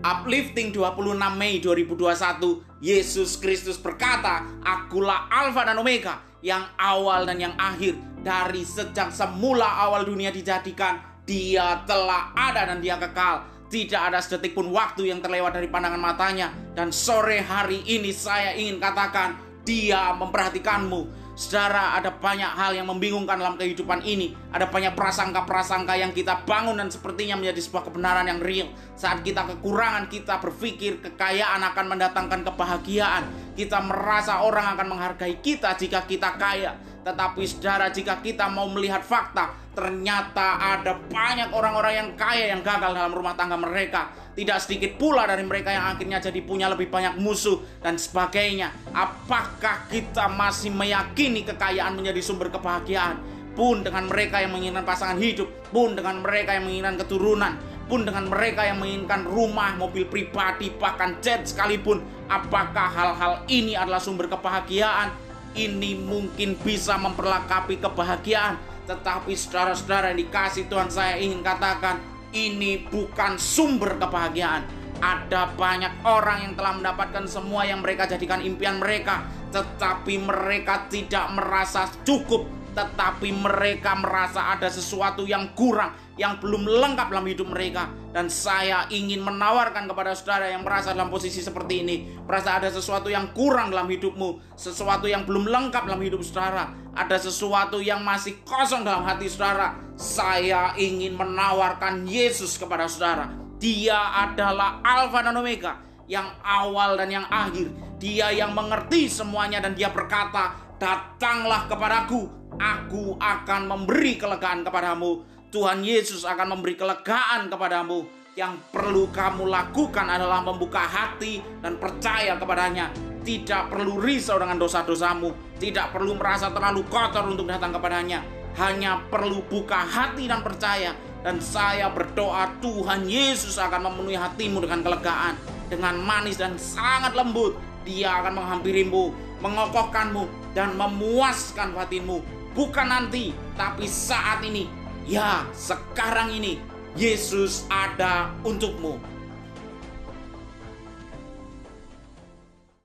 Uplifting 26 Mei 2021 Yesus Kristus berkata Akulah Alfa dan Omega Yang awal dan yang akhir. Dari sejak semula awal dunia dijadikan Dia telah ada dan dia kekal. Tidak ada sedetik pun waktu yang terlewat dari pandangan matanya. Dan sore hari ini saya ingin katakan Dia memperhatikanmu Saudara, ada banyak hal yang membingungkan dalam kehidupan ini. Ada banyak prasangka-prasangka yang kita bangun dan sepertinya menjadi sebuah kebenaran yang real. Saat kita kekurangan, kita berpikir kekayaan akan mendatangkan kebahagiaan. Kita merasa orang akan menghargai kita jika kita kaya. Tetapi saudara, jika kita mau melihat fakta, ternyata ada banyak orang-orang yang kaya yang gagal dalam rumah tangga mereka. Tidak sedikit pula dari mereka yang akhirnya jadi punya lebih banyak musuh dan sebagainya. Apakah kita masih meyakini kekayaan menjadi sumber kebahagiaan? Pun dengan mereka yang menginginkan pasangan hidup, pun dengan mereka yang menginginkan keturunan, pun dengan mereka yang menginginkan rumah, mobil pribadi, bahkan jet sekalipun. Apakah hal-hal ini adalah sumber kebahagiaan? Ini mungkin bisa memperlengkapi kebahagiaan. Tetapi saudara-saudara yang dikasih Tuhan saya ingin katakan ini bukan sumber kebahagiaan. Ada banyak orang yang telah mendapatkan semua yang mereka jadikan impian mereka, tetapi mereka tidak merasa cukup tetapi mereka merasa ada sesuatu yang kurang, yang belum lengkap dalam hidup mereka. Dan saya ingin menawarkan kepada saudara yang merasa dalam posisi seperti ini, merasa ada sesuatu yang kurang dalam hidupmu, sesuatu yang belum lengkap dalam hidup saudara, ada sesuatu yang masih kosong dalam hati saudara. Saya ingin menawarkan Yesus kepada saudara. Dia adalah Alfa dan Omega, yang awal dan yang akhir. Dia yang mengerti semuanya dan dia berkata, "Datanglah kepadaku, aku akan memberi kelegaan kepadamu. Tuhan Yesus akan memberi kelegaan kepadamu. Yang perlu kamu lakukan adalah membuka hati dan percaya kepadanya. Tidak perlu risau dengan dosa-dosamu. Tidak perlu merasa terlalu kotor untuk datang kepadanya. Hanya perlu buka hati dan percaya. Dan saya berdoa Tuhan Yesus akan memenuhi hatimu dengan kelegaan. Dengan manis dan sangat lembut. Dia akan menghampirimu, mengokohkanmu, dan memuaskan batinmu bukan nanti, tapi saat ini. Ya, sekarang ini Yesus ada untukmu.